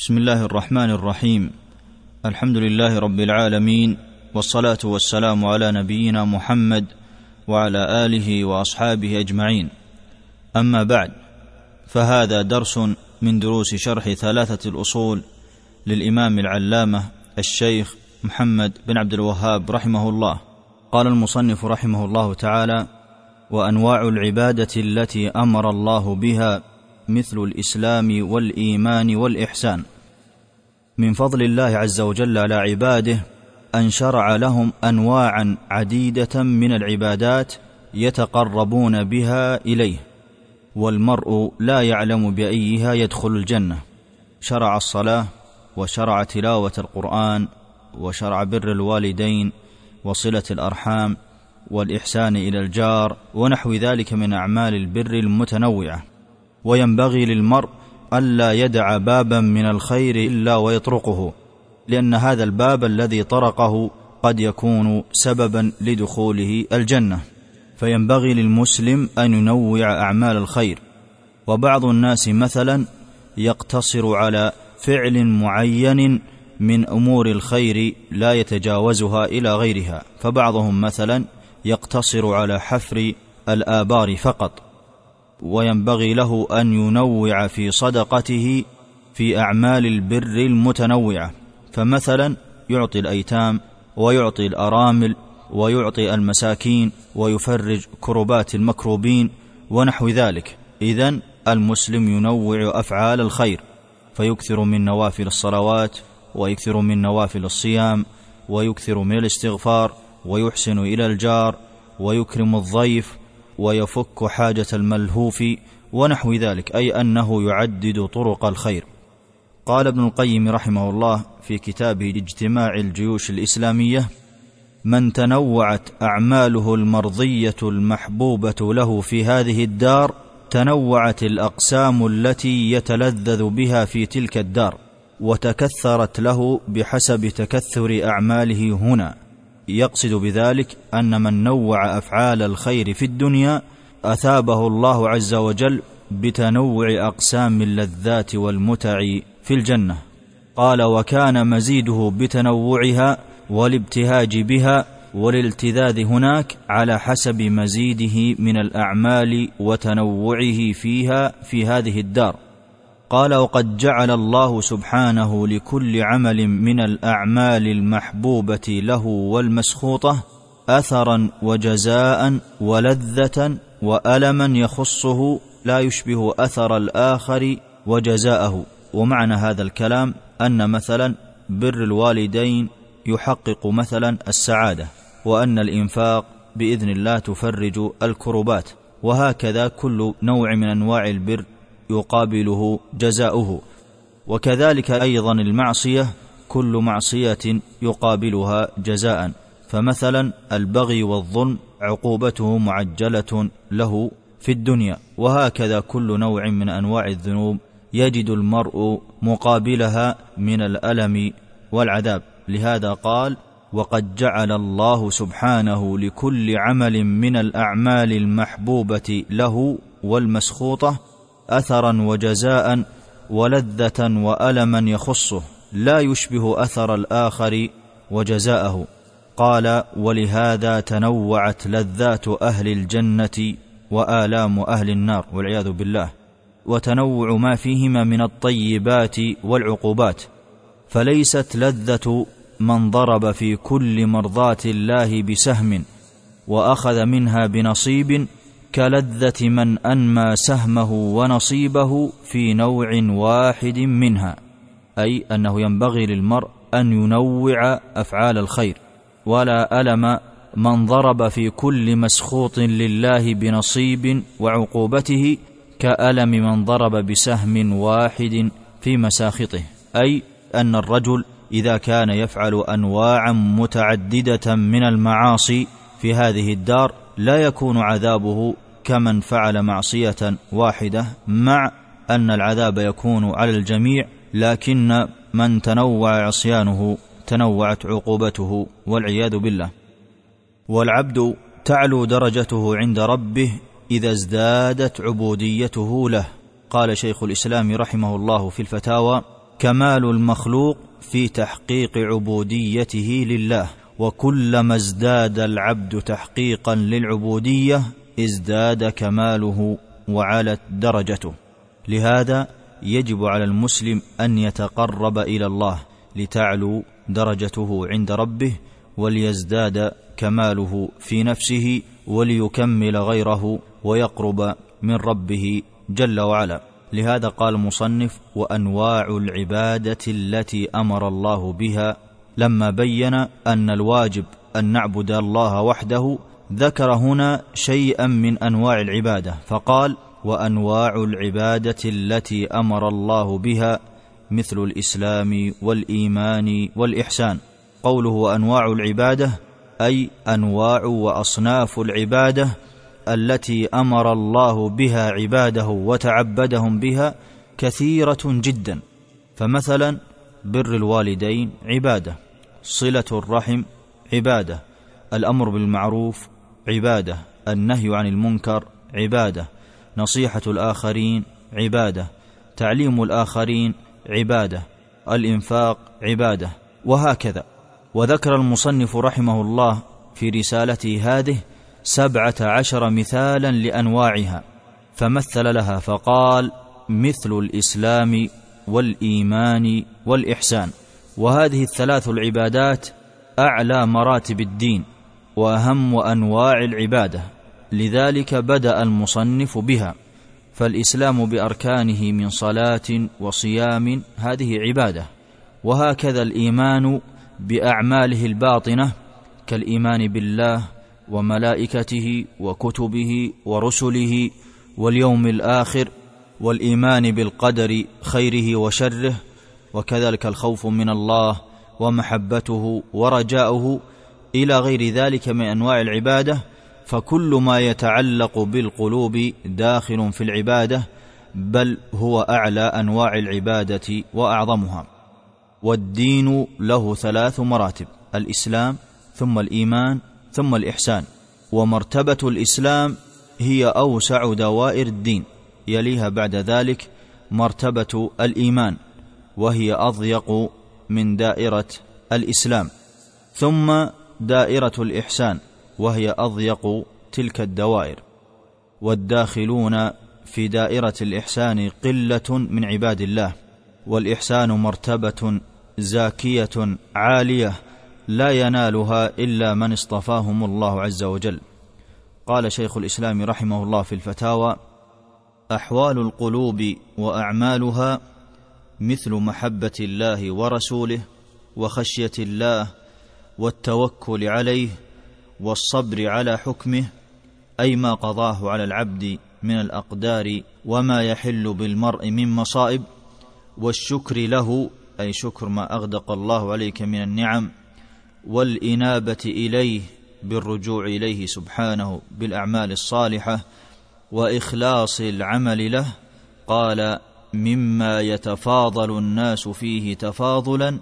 بسم الله الرحمن الرحيم. الحمد لله رب العالمين والصلاة والسلام على نبينا محمد وعلى آله وأصحابه أجمعين. أما بعد فهذا درس من دروس شرح ثلاثة الأصول للإمام العلامة الشيخ محمد بن عبد الوهاب رحمه الله. قال المصنف رحمه الله تعالى وأنواع العبادة التي أمر الله بها مثل الإسلام والإيمان والإحسان. من فضل الله عز وجل على عباده أن شرع لهم انواعا عديدة من العبادات يتقربون بها إليه والمرء لا يعلم بأيها يدخل الجنة. شرع الصلاة وشرع تلاوة القرآن وشرع بر الوالدين وصلة الأرحام والإحسان إلى الجار ونحو ذلك من أعمال البر المتنوعة. وينبغي للمرء ألا يدع بابا من الخير إلا ويطرقه لأن هذا الباب الذي طرقه قد يكون سببا لدخوله الجنة. فينبغي للمسلم أن ينوع أعمال الخير. وبعض الناس مثلا يقتصر على فعل معين من أمور الخير لا يتجاوزها إلى غيرها. فبعضهم مثلا يقتصر على حفر الآبار فقط. وينبغي له أن ينوع في صدقته في أعمال البر المتنوعة. فمثلا يعطي الأيتام ويعطي الأرامل ويعطي المساكين ويفرج كربات المكروبين ونحو ذلك. إذن المسلم ينوع أفعال الخير فيكثر من نوافل الصلوات ويكثر من نوافل الصيام ويكثر من الاستغفار ويحسن إلى الجار ويكرم الضيف ويفك حاجة الملهوف ونحو ذلك أي أنه يعدد طرق الخير. قال ابن القيم رحمه الله في كتابه لاجتماع الجيوش الإسلامية من تنوعت أعماله المرضية المحبوبة له في هذه الدار تنوعت الأقسام التي يتلذذ بها في تلك الدار وتكثرت له بحسب تكثر أعماله هنا. يقصد بذلك أن من نوع أفعال الخير في الدنيا أثابه الله عز وجل بتنوع أقسام اللذات والمتع في الجنة. قال وكان مزيده بتنوعها والابتهاج بها والالتذاذ هناك على حسب مزيده من الأعمال وتنوعه فيها في هذه الدار. قال وقد جعل الله سبحانه لكل عمل من الأعمال المحبوبة له والمسخوطة اثرا وجزاء ولذة والما يخصه لا يشبه أثر الآخر وجزاءه. ومعنى هذا الكلام أن مثلا بر الوالدين يحقق مثلا السعادة وأن الإنفاق بإذن الله تفرج الكربات وهكذا كل نوع من أنواع البر يقابله جزاؤه. وكذلك أيضا المعصية كل معصية يقابلها جزاء. فمثلا البغي والظلم عقوبته معجلة له في الدنيا. وهكذا كل نوع من أنواع الذنوب يجد المرء مقابلها من الألم والعذاب. لهذا قال وقد جعل الله سبحانه لكل عمل من الأعمال المحبوبة له والمسخوطة اثرا وجزاء ولذة والما يخصه لا يشبه أثر الآخر وجزاءه. قال ولهذا تنوعت لذات أهل الجنة وآلام أهل النار والعياذ بالله. وتنوع ما فيهما من الطيبات والعقوبات. فليست لذة من ضرب في كل مرضاة الله بسهم وأخذ منها بنصيب كلذة من أنمى سهمه ونصيبه في نوع واحد منها أي أنه ينبغي للمرء أن ينوع أفعال الخير ولا ألم من ضرب في كل مسخوط لله بنصيب وعقوبته كألم من ضرب بسهم واحد في مساخطه أي أن الرجل إذا كان يفعل انواعا متعددة من المعاصي في هذه الدار لا يكون عذابه كمن فعل معصية واحدة مع أن العذاب يكون على الجميع لكن من تنوع عصيانه تنوعت عقوبته والعياذ بالله. والعبد تعلو درجته عند ربه إذا ازدادت عبوديته له. قال شيخ الإسلام رحمه الله في الفتاوى كمال المخلوق في تحقيق عبوديته لله. وكلما ازداد العبد تحقيقا للعبودية ازداد كماله وعلت درجته. لهذا يجب على المسلم أن يتقرب إلى الله لتعلو درجته عند ربه وليزداد كماله في نفسه وليكمل غيره ويقرب من ربه جل وعلا. لهذا قال المصنف وأنواع العبادة التي أمر الله بها لما بين أن الواجب أن نعبد الله وحده ذكر هنا شيئا من أنواع العبادة فقال وأنواع العبادة التي أمر الله بها مثل الإسلام والإيمان والإحسان. قوله وانواع العبادة أي أنواع وأصناف العبادة التي أمر الله بها عباده وتعبدهم بها كثيرة جدا. فمثلا بر الوالدين عبادة. صلة الرحم عبادة. الأمر بالمعروف عبادة. النهي عن المنكر عبادة. نصيحة الآخرين عبادة. تعليم الآخرين عبادة. الإنفاق عبادة. وهكذا. وذكر المصنف رحمه الله في رسالته هذه سبعة عشر مثالا لأنواعها. فمثل لها فقال مثل الإسلام والإيمان والإحسان. وهذه الثلاث العبادات أعلى مراتب الدين وأهم أنواع العبادة لذلك بدأ المصنف بها فالإسلام بأركانه من صلاة وصيام هذه عبادة وهكذا الإيمان بأعماله الباطنة كالإيمان بالله وملائكته وكتبه ورسله واليوم الآخر والإيمان بالقدر خيره وشره وكذلك الخوف من الله ومحبته ورجاؤه إلى غير ذلك من أنواع العبادة فكل ما يتعلق بالقلوب داخل في العبادة بل هو أعلى أنواع العبادة وأعظمها. والدين له ثلاث مراتب الإسلام ثم الإيمان ثم الإحسان. ومرتبة الإسلام هي أوسع دوائر الدين يليها بعد ذلك مرتبة الإيمان. وهي أضيق من دائرة الإسلام ثم دائرة الإحسان وهي أضيق تلك الدوائر. والداخلون في دائرة الإحسان قلة من عباد الله والإحسان مرتبة زاكية عالية لا ينالها إلا من اصطفاهم الله عز وجل. قال شيخ الإسلام رحمه الله في الفتاوى أحوال القلوب وأعمالها مثل محبة الله ورسوله وخشية الله والتوكل عليه والصبر على حكمه أي ما قضاه على العبد من الأقدار وما يحل بالمرء من مصائب والشكر له أي شكر ما أغدق الله عليك من النعم والإنابة إليه بالرجوع إليه سبحانه بالأعمال الصالحة وإخلاص العمل له قال مما يتفاضل الناس فيه تفاضلا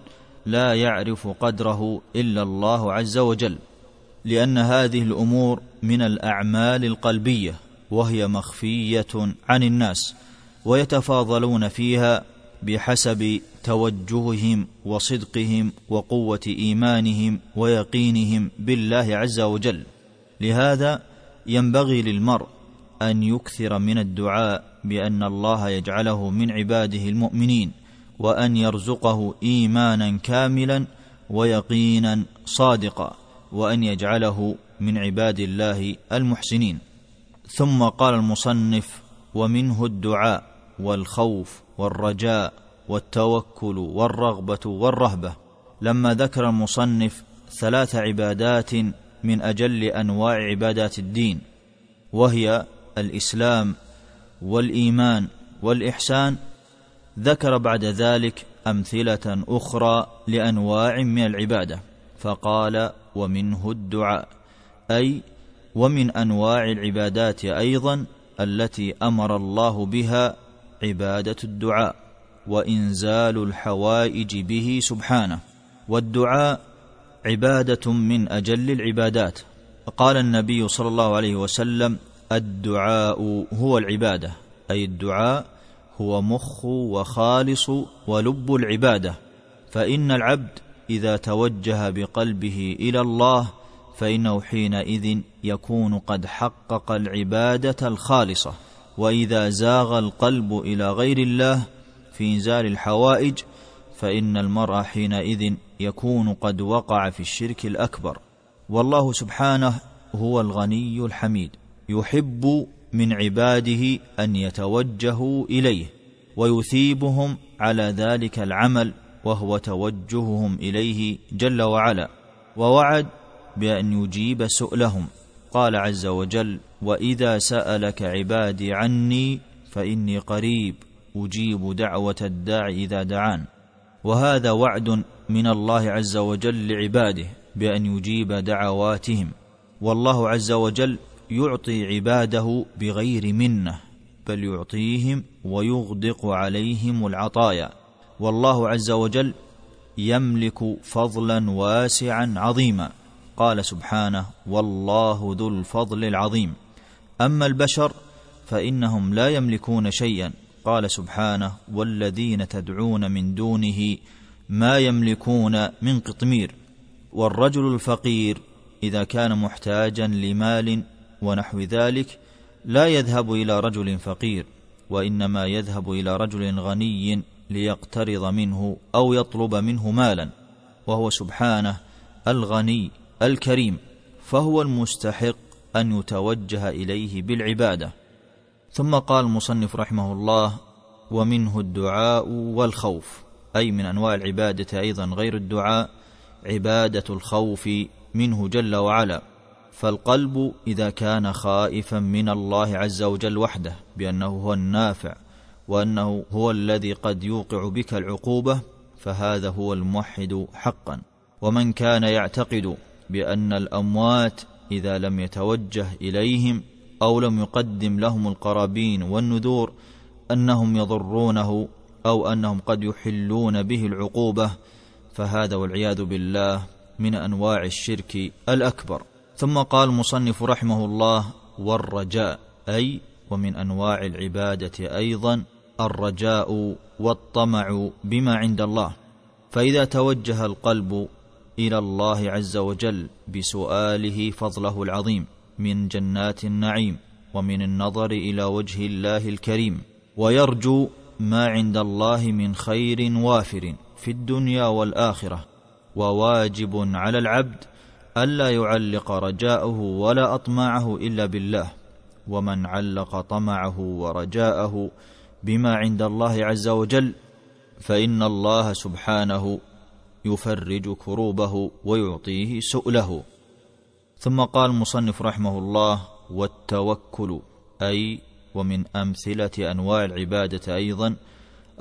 لا يعرف قدره إلا الله عز وجل لأن هذه الأمور من الأعمال القلبية وهي مخفية عن الناس ويتفاضلون فيها بحسب توجههم وصدقهم وقوة إيمانهم ويقينهم بالله عز وجل. لهذا ينبغي للمرء أن يكثر من الدعاء بأن الله يجعله من عباده المؤمنين وأن يرزقه إيمانا كاملا ويقينا صادقا وأن يجعله من عباد الله المحسنين. ثم قال المصنف ومنه الدعاء والخوف والرجاء والتوكل والرغبة والرهبة. لما ذكر المصنف ثلاث عبادات من أجل أنواع عبادات الدين وهي الإسلام والإيمان والإحسان ذكر بعد ذلك أمثلة أخرى لأنواع من العبادة فقال ومنه الدعاء أي ومن أنواع العبادات أيضا التي أمر الله بها عبادة الدعاء وإنزال الحوائج به سبحانه. والدعاء عبادة من أجل العبادات. قال النبي صلى الله عليه وسلم الدعاء هو العبادة أي الدعاء هو مخ وخالص ولب العبادة. فإن العبد إذا توجه بقلبه إلى الله فإنه حينئذ يكون قد حقق العبادة الخالصة. وإذا زاغ القلب إلى غير الله في إنزال الحوائج فإن المرء حينئذ يكون قد وقع في الشرك الأكبر. والله سبحانه هو الغني الحميد. يحب من عباده أن يتوجهوا إليه ويثيبهم على ذلك العمل وهو توجههم إليه جل وعلا. ووعد بأن يجيب سؤلهم قال عز وجل وإذا سألك عبادي عني فإني قريب أجيب دعوة الداع إذا دعان. وهذا وعد من الله عز وجل لعباده بأن يجيب دعواتهم. والله عز وجل يعطي عباده بغير منة بل يعطيهم ويغدق عليهم العطايا. والله عز وجل يملك فضلا واسعا عظيما. قال سبحانه والله ذو الفضل العظيم أما البشر فإنهم لا يملكون شيئا. قال سبحانه والذين تدعون من دونه ما يملكون من قطمير والرجل الفقير إذا كان محتاجا لمال ونحو ذلك لا يذهب إلى رجل فقير وإنما يذهب إلى رجل غني ليقترض منه أو يطلب منه مالا وهو سبحانه الغني الكريم فهو المستحق أن يتوجه إليه بالعبادة. ثم قال المصنف رحمه الله ومنه الدعاء والخوف أي من أنواع العبادة أيضا غير الدعاء عبادة الخوف منه جل وعلا. فالقلب إذا كان خائفا من الله عز وجل وحده بأنه هو النافع وأنه هو الذي قد يوقع بك العقوبة فهذا هو الموحد حقا. ومن كان يعتقد بأن الأموات إذا لم يتوجه إليهم أو لم يقدم لهم القرابين والنذور أنهم يضرونه أو أنهم قد يحلون به العقوبة فهذا والعياذ بالله من أنواع الشرك الأكبر. ثم قال المصنف رحمه الله والرجاء أي ومن أنواع العبادة أيضا الرجاء والطمع بما عند الله. فإذا توجه القلب إلى الله عز وجل بسؤاله فضله العظيم من جنات النعيم ومن النظر إلى وجه الله الكريم ويرجو ما عند الله من خير وافر في الدنيا والآخرة وواجب على العبد ألا يعلق رجاءه ولا أطماعه إلا بالله ومن علق طمعه ورجاءه بما عند الله عز وجل فإن الله سبحانه يفرج كروبه ويعطيه سؤله. ثم قال المصنف رحمه الله والتوكل أي ومن أمثلة أنواع العبادة أيضا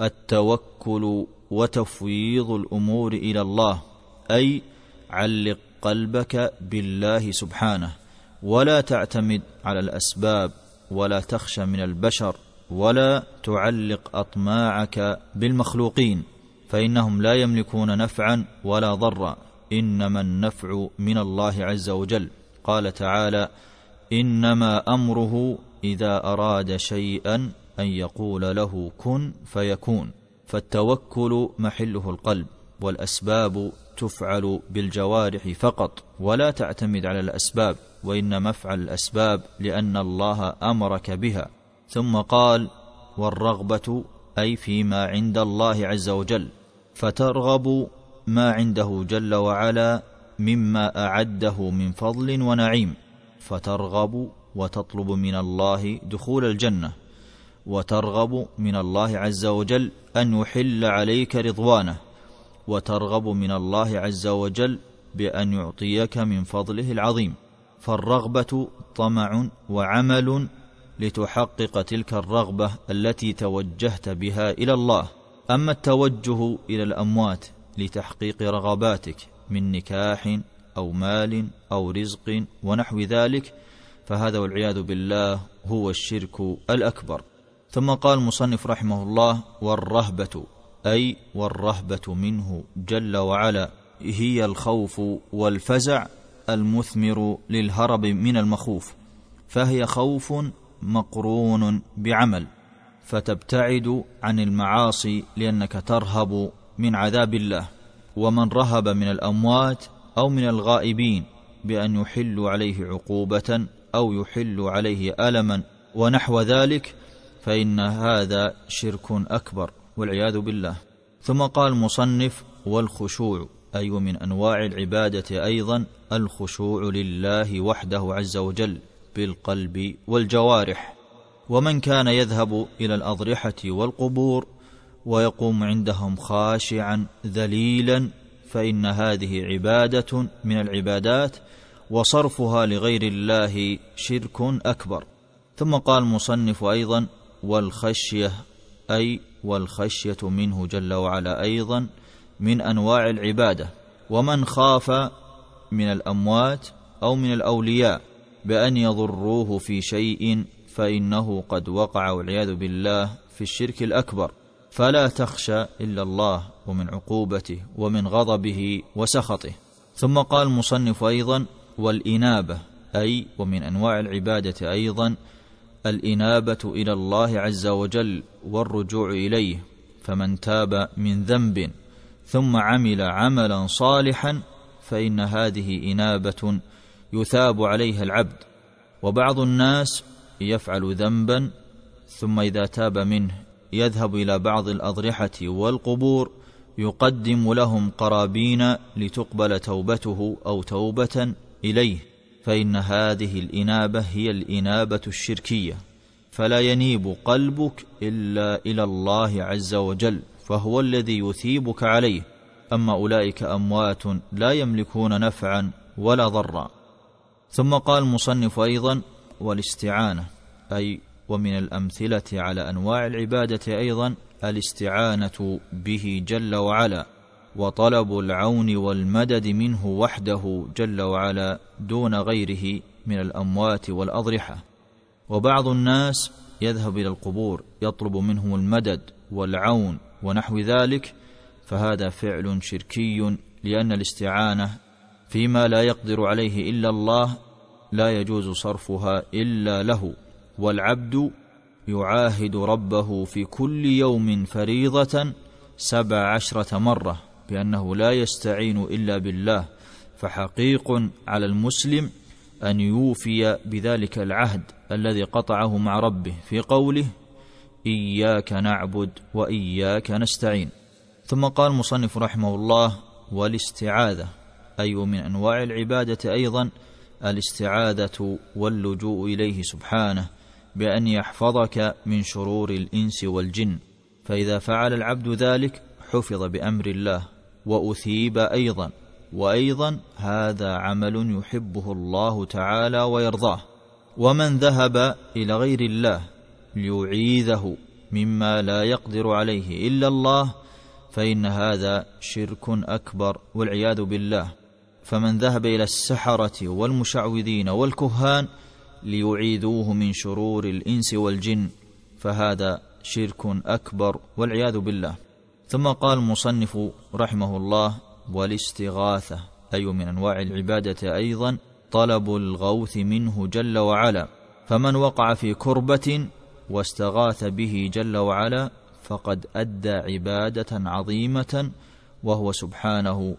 التوكل وتفويض الأمور إلى الله أي علق قلبك بالله سبحانه ولا تعتمد على الأسباب ولا تخشى من البشر ولا تعلق أطماعك بالمخلوقين فإنهم لا يملكون نفعا ولا ضرا إنما النفع من الله عز وجل. قال تعالى إنما أمره إذا أراد شيئا أن يقول له كن فيكون. فالتوكل محله القلب والأسباب تفعل بالجوارح فقط ولا تعتمد على الأسباب وانما افعل الأسباب لأن الله أمرك بها. ثم قال والرغبة أي فيما عند الله عز وجل فترغب ما عنده جل وعلا مما أعده من فضل ونعيم. فترغب وتطلب من الله دخول الجنة وترغب من الله عز وجل أن يحل عليك رضوانه. وترغب من الله عز وجل بأن يعطيك من فضله العظيم. فالرغبة طمع وعمل لتحقق تلك الرغبة التي توجهت بها إلى الله. أما التوجه إلى الأموات لتحقيق رغباتك من نكاح أو مال أو رزق ونحو ذلك فهذا والعياذ بالله هو الشرك الأكبر. ثم قال المصنف رحمه الله والرهبة أي والرهبة منه جل وعلا هي الخوف والفزع المثمر للهرب من المخوف فهي خوف مقرون بعمل فتبتعد عن المعاصي لأنك ترهب من عذاب الله. ومن رهب من الأموات أو من الغائبين بأن يحلوا عليه عقوبة أو يحلوا عليه ألما ونحو ذلك فإن هذا شرك أكبر. والعياذ بالله. ثم قال المصنف والخشوع أي من أنواع العبادة أيضا الخشوع لله وحده عز وجل بالقلب والجوارح. ومن كان يذهب إلى الأضرحة والقبور ويقوم عندهم خاشعا ذليلا فإن هذه عبادة من العبادات وصرفها لغير الله شرك أكبر. ثم قال المصنف أيضا والخشية أي والخشية منه جل وعلا أيضا من أنواع العبادة ومن خاف من الأموات أو من الأولياء بأن يضروه في شيء فإنه قد وقع والعياذ بالله في الشرك الأكبر. فلا تخشى إلا الله ومن عقوبته ومن غضبه وسخطه. ثم قال المصنف أيضا والإنابة أي ومن أنواع العبادة أيضا الإنابة إلى الله عز وجل والرجوع إليه فمن تاب من ذنب ثم عمل عملا صالحا فإن هذه إنابة يثاب عليها العبد. وبعض الناس يفعل ذنبا ثم إذا تاب منه يذهب إلى بعض الأضرحة والقبور يقدم لهم قرابين لتقبل توبته أو توبة إليه. فإن هذه الإنابة هي الإنابة الشركية فلا ينيب قلبك إلا إلى الله عز وجل فهو الذي يثيبك عليه. أما أولئك أموات لا يملكون نفعا ولا ضرا. ثم قال المصنف أيضا والاستعانة أي ومن الأمثلة على أنواع العبادة أيضا الاستعانة به جل وعلا. وطلب العون والمدد منه وحده جل وعلا دون غيره من الأموات والأضرحة. وبعض الناس يذهب إلى القبور يطلب منهم المدد والعون ونحو ذلك فهذا فعل شركي لأن الاستعانة فيما لا يقدر عليه إلا الله لا يجوز صرفها إلا له. والعبد يعاهد ربه في كل يوم فريضة سبع عشرة مرة. بأنه لا يستعين إلا بالله فحقيق على المسلم أن يوفي بذلك العهد الذي قطعه مع ربه في قوله إياك نعبد وإياك نستعين ثم قال المصنف رحمه الله والاستعاذة أي من أنواع العبادة أيضا الاستعاذة واللجوء إليه سبحانه بأن يحفظك من شرور الإنس والجن فإذا فعل العبد ذلك حفظ بأمر الله. وأثيب أيضا وأيضا هذا عمل يحبه الله تعالى ويرضاه. ومن ذهب إلى غير الله ليعيذه مما لا يقدر عليه إلا الله فإن هذا شرك أكبر والعياذ بالله. فمن ذهب إلى السحرة والمشعوذين والكهان ليعيذوه من شرور الإنس والجن فهذا شرك أكبر والعياذ بالله. ثم قال المصنف رحمه الله والاستغاثة أي من أنواع العبادة أيضا طلب الغوث منه جل وعلا. فمن وقع في كربة واستغاث به جل وعلا فقد أدى عبادة عظيمة وهو سبحانه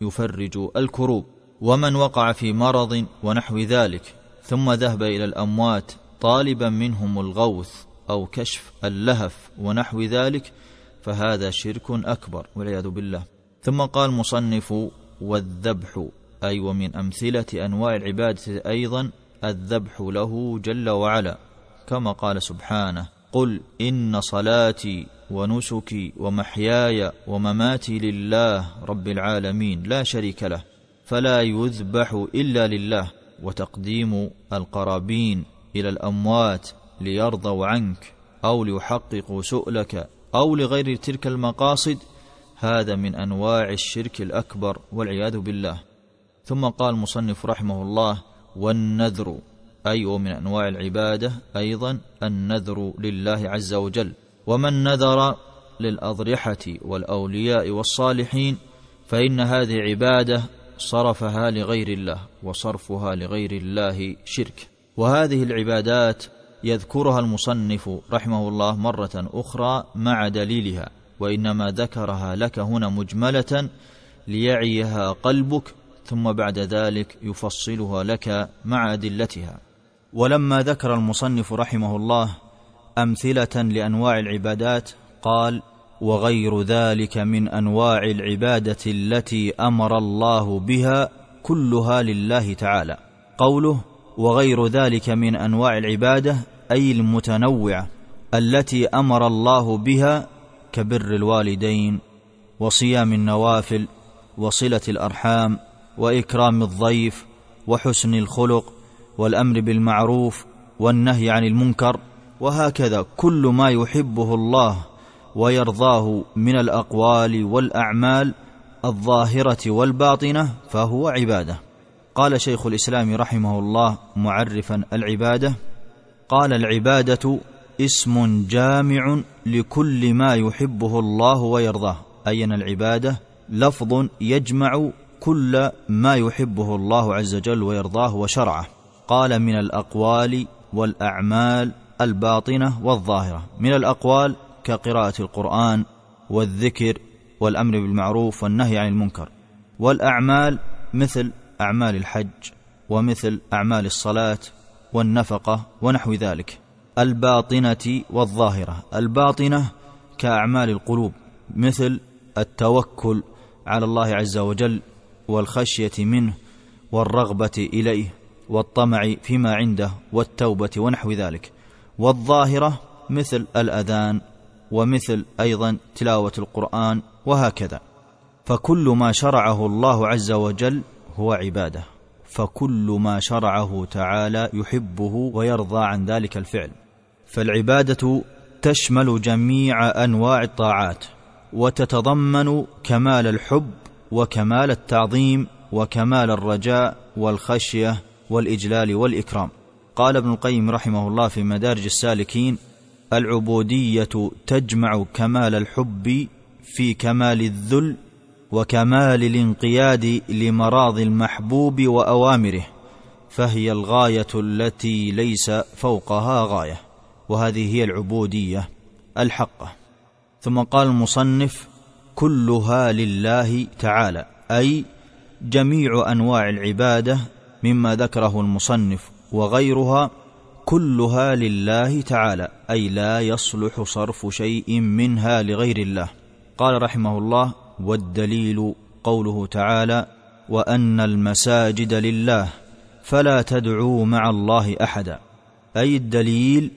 يفرج الكروب. ومن وقع في مرض ونحو ذلك ثم ذهب إلى الأموات طالبا منهم الغوث أو كشف اللهف ونحو ذلك فهذا شرك أكبر والعياذ بالله. ثم قال مصنف والذبح. أي ومن أمثلة أنواع العبادة أيضا الذبح له جل وعلا. كما قال سبحانه قل إن صلاتي ونسكي ومحياي ومماتي لله رب العالمين لا شريك له فلا يذبح إلا لله. وتقديم القرابين إلى الأموات ليرضوا عنك أو ليحققوا سؤلك أو لغير تلك المقاصد هذا من أنواع الشرك الأكبر والعياذ بالله. ثم قال المصنف رحمه الله والنذر أي ومن أنواع العبادة أيضا النذر لله عز وجل. ومن نذر للأضرحة والأولياء والصالحين فإن هذه عبادة صرفها لغير الله وصرفها لغير الله شرك. وهذه العبادات يذكرها المصنف رحمه الله مرة أخرى مع دليلها وإنما ذكرها لك هنا مجملة ليعيها قلبك ثم بعد ذلك يفصلها لك مع أدلتها. ولما ذكر المصنف رحمه الله أمثلة لأنواع العبادات قال وغير ذلك من أنواع العبادة التي أمر الله بها كلها لله تعالى قوله وغير ذلك من أنواع العبادة أي المتنوعه التي أمر الله بها كبر الوالدين وصيام النوافل وصلة الأرحام وإكرام الضيف وحسن الخلق والأمر بالمعروف والنهي عن المنكر وهكذا كل ما يحبه الله ويرضاه من الأقوال والأعمال الظاهرة والباطنة فهو عبادة. قال شيخ الإسلام رحمه الله معرفا العبادة قال العبادة اسم جامع لكل ما يحبه الله ويرضاه. اي ان العبادة؟ لفظ يجمع كل ما يحبه الله عز وجل ويرضاه وشرعه. قال من الأقوال والأعمال الباطنة والظاهرة. من الأقوال كقراءة القرآن والذكر والأمر بالمعروف والنهي عن المنكر. والأعمال مثل أعمال الحج ومثل أعمال الصلاة والنفقة ونحو ذلك. الباطنة والظاهرة. الباطنة كأعمال القلوب مثل التوكل على الله عز وجل والخشية منه والرغبة إليه والطمع فيما عنده والتوبة ونحو ذلك. والظاهرة مثل الأذان ومثل أيضا تلاوة القرآن وهكذا. فكل ما شرعه الله عز وجل هو عبادة. فكل ما شرعه تعالى يحبه ويرضى عن ذلك الفعل. فالعبادة تشمل جميع أنواع الطاعات وتتضمن كمال الحب وكمال التعظيم وكمال الرجاء والخشية والإجلال والإكرام. قال ابن القيم رحمه الله في مدارج السالكين العبودية تجمع كمال الحب في كمال الذل وكمال الانقياد لمراض المحبوب وأوامره فهي الغاية التي ليس فوقها غاية وهذه هي العبودية الحقة. ثم قال المصنف كلها لله تعالى أي جميع أنواع العبادة مما ذكره المصنف وغيرها كلها لله تعالى أي لا يصلح صرف شيء منها لغير الله. قال رحمه الله والدليل قوله تعالى وأن المساجد لله فلا تدعوا مع الله أحدا. أي الدليل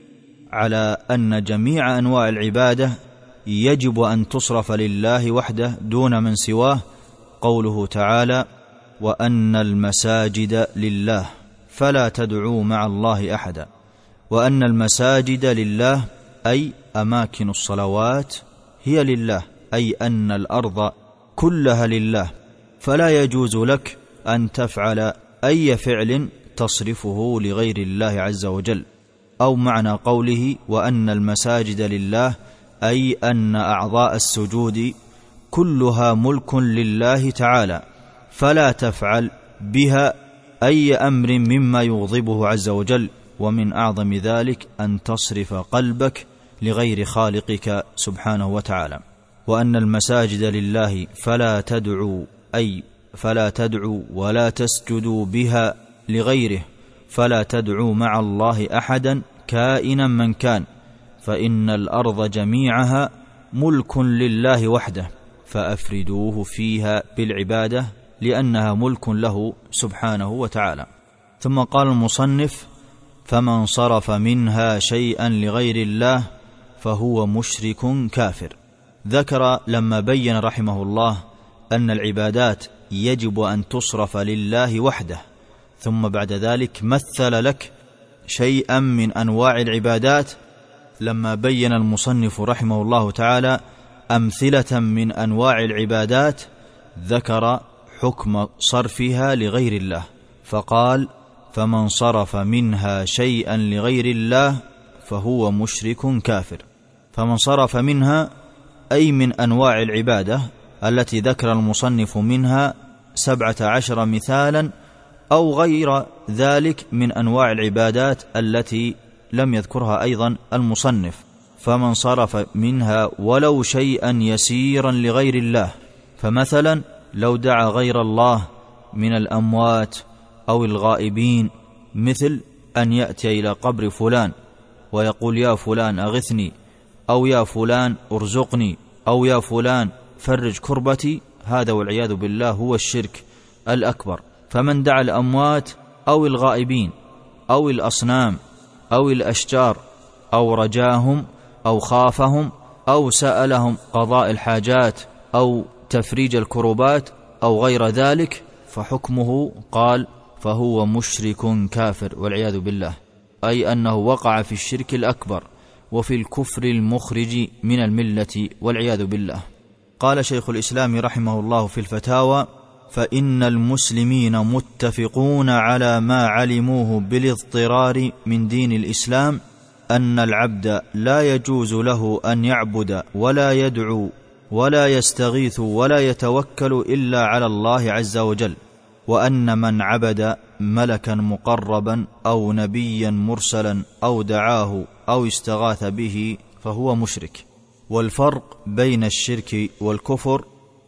على أن جميع أنواع العبادة يجب أن تصرف لله وحده دون من سواه قوله تعالى وأن المساجد لله فلا تدعوا مع الله أحدا. وأن المساجد لله أي أماكن الصلوات هي لله. أي أن الأرض كلها لله فلا يجوز لك أن تفعل أي فعل تصرفه لغير الله عز وجل أو معنى قوله وأن المساجد لله أي أن أعضاء السجود كلها ملك لله تعالى فلا تفعل بها أي أمر مما يغضبه عز وجل ومن أعظم ذلك أن تصرف قلبك لغير خالقك سبحانه وتعالى. وأن المساجد لله فلا تدعوا أي فلا تدعوا ولا تسجدوا بها لغيره فلا تدعوا مع الله أحدا كائنا من كان فإن الأرض جميعها ملك لله وحده فأفردوه فيها بالعبادة لأنها ملك له سبحانه وتعالى. ثم قال المصنف فمن صرف منها شيئا لغير الله فهو مشرك كافر. ذكر لما بين رحمه الله أن العبادات يجب أن تصرف لله وحده ثم بعد ذلك مثل لك شيئا من أنواع العبادات. لما بين المصنف رحمه الله تعالى أمثلة من أنواع العبادات ذكر حكم صرفها لغير الله فقال فمن صرف منها شيئا لغير الله فهو مشرك كافر فمن صرف منها أي من أنواع العبادة التي ذكر المصنف منها سبعة عشر مثالا أو غير ذلك من أنواع العبادات التي لم يذكرها أيضا المصنف. فمن صرف منها ولو شيئا يسيرا لغير الله فمثلا لو دعا غير الله من الأموات أو الغائبين مثل أن يأتي إلى قبر فلان ويقول يا فلان أغثني أو يا فلان ارزقني أو يا فلان فرج كربتي هذا والعياذ بالله هو الشرك الأكبر. فمن دعا الأموات أو الغائبين أو الأصنام أو الأشجار أو رجاهم أو خافهم أو سألهم قضاء الحاجات أو تفريج الكروبات أو غير ذلك فحكمه قال فهو مشرك كافر والعياذ بالله. أي أنه وقع في الشرك الأكبر. وفي الكفر المخرج من الملة والعياذ بالله. قال شيخ الإسلام رحمه الله في الفتاوى فإن المسلمين متفقون على ما علموه بالاضطرار من دين الإسلام أن العبد لا يجوز له أن يعبد ولا يدعو ولا يستغيث ولا يتوكل إلا على الله عز وجل وأن من عبد ملكا مقربا أو نبيا مرسلا أو دعاه أو استغاث به فهو مشرك. والفرق بين الشرك والكفر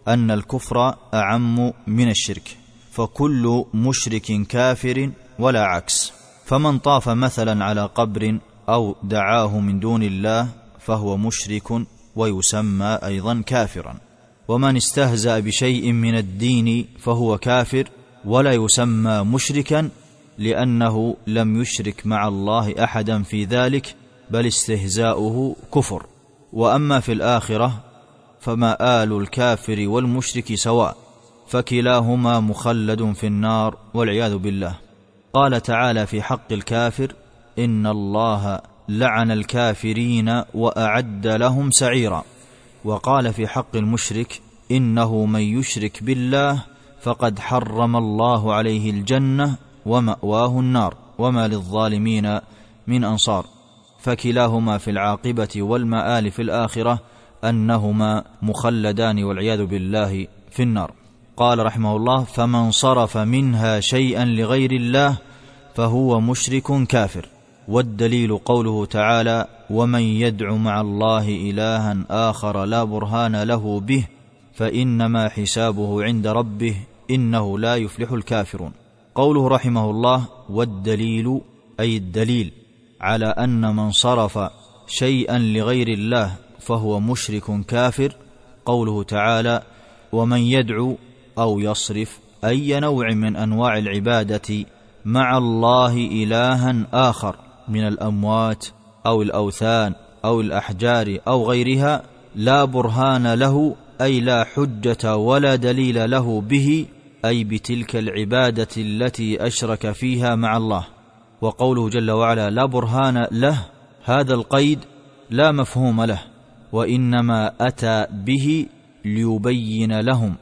أن الكفر أعم من الشرك فكل مشرك كافر ولا عكس. فمن طاف مثلا على قبر أو دعاه من دون الله فهو مشرك ويسمى أيضا كافرا. ومن استهزأ بشيء من الدين فهو كافر ولا يسمى مشركا لأنه لم يشرك مع الله احدا في ذلك بل استهزاؤه كفر. وأما في الآخرة فمآل الكافر والمشرك سواء فكلاهما مخلد في النار والعياذ بالله. قال تعالى في حق الكافر إن الله لعن الكافرين وأعد لهم سعيرا. وقال في حق المشرك إنه من يشرك بالله فقد حرم الله عليه الجنة ومأواه النار. وما للظالمين من أنصار. فكلاهما في العاقبة والمآل في الآخرة أنهما مخلدان والعياذ بالله في النار. قال رحمه الله فمن صرف منها شيئا لغير الله فهو مشرك كافر والدليل قوله تعالى ومن يدع مع الله إلها آخر لا برهان له به فإنما حسابه عند ربه إنه لا يفلح الكافرون قوله رحمه الله والدليل أي الدليل. على أن من صرف شيئا لغير الله فهو مشرك كافر قوله تعالى ومن يدعو أو يصرف أي نوع من أنواع العبادة مع الله الها آخر من الأموات أو الأوثان أو الأحجار أو غيرها لا برهان له أي لا حجة ولا دليل له به أي بتلك العبادة التي أشرك فيها مع الله. وقوله جل وعلا لا برهان له هذا القيد لا مفهوم له وإنما أتى به ليبين لهم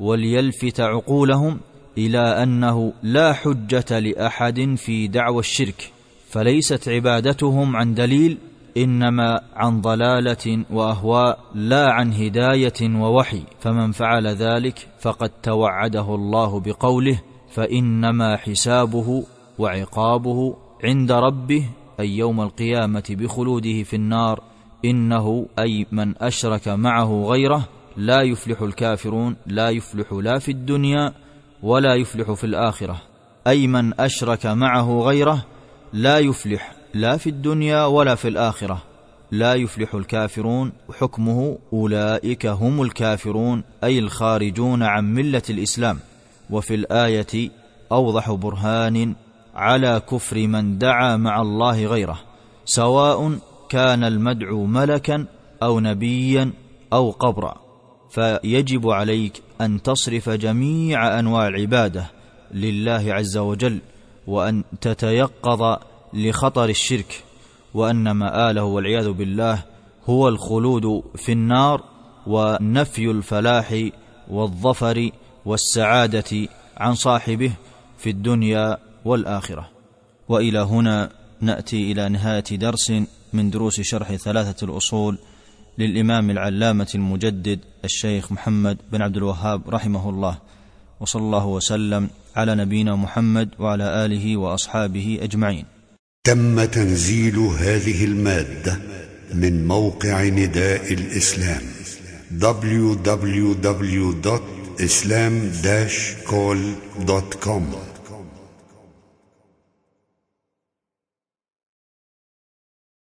وليلفت عقولهم إلى أنه لا حجة لأحد في دعوى الشرك فليست عبادتهم عن دليل إنما عن ضلالة وأهواء لا عن هداية ووحي فمن فعل ذلك فقد توعده الله بقوله فإنما حسابه وعقابه عند ربه أي يوم القيامة بخلوده في النار إنه أي من أشرك معه غيره لا يفلح الكافرون لا يفلح لا في الدنيا ولا يفلح في الآخرة. أي من أشرك معه غيره لا يفلح لا في الدنيا ولا في الآخرة. لا يفلح الكافرون حكمه أولئك هم الكافرون أي الخارجون عن ملة الإسلام. وفي الآية أوضح برهان على كفر من دعا مع الله غيره سواء كان المدعو ملكا أو نبيا أو قبرا. فيجب عليك أن تصرف جميع أنواع العبادة لله عز وجل وأن تتيقظ لخطر الشرك وأن مآله والعياذ بالله هو الخلود في النار ونفي الفلاح والظفر والسعادة عن صاحبه في الدنيا والآخرة. وإلى هنا نأتي إلى نهاية درس من دروس شرح ثلاثة الأصول للإمام العلامة المجدد الشيخ محمد بن عبد الوهاب رحمه الله. وصلى الله وسلم على نبينا محمد وعلى آله وأصحابه أجمعين. تم تنزيل هذه المادة من موقع نداء الإسلام www.islam-call.com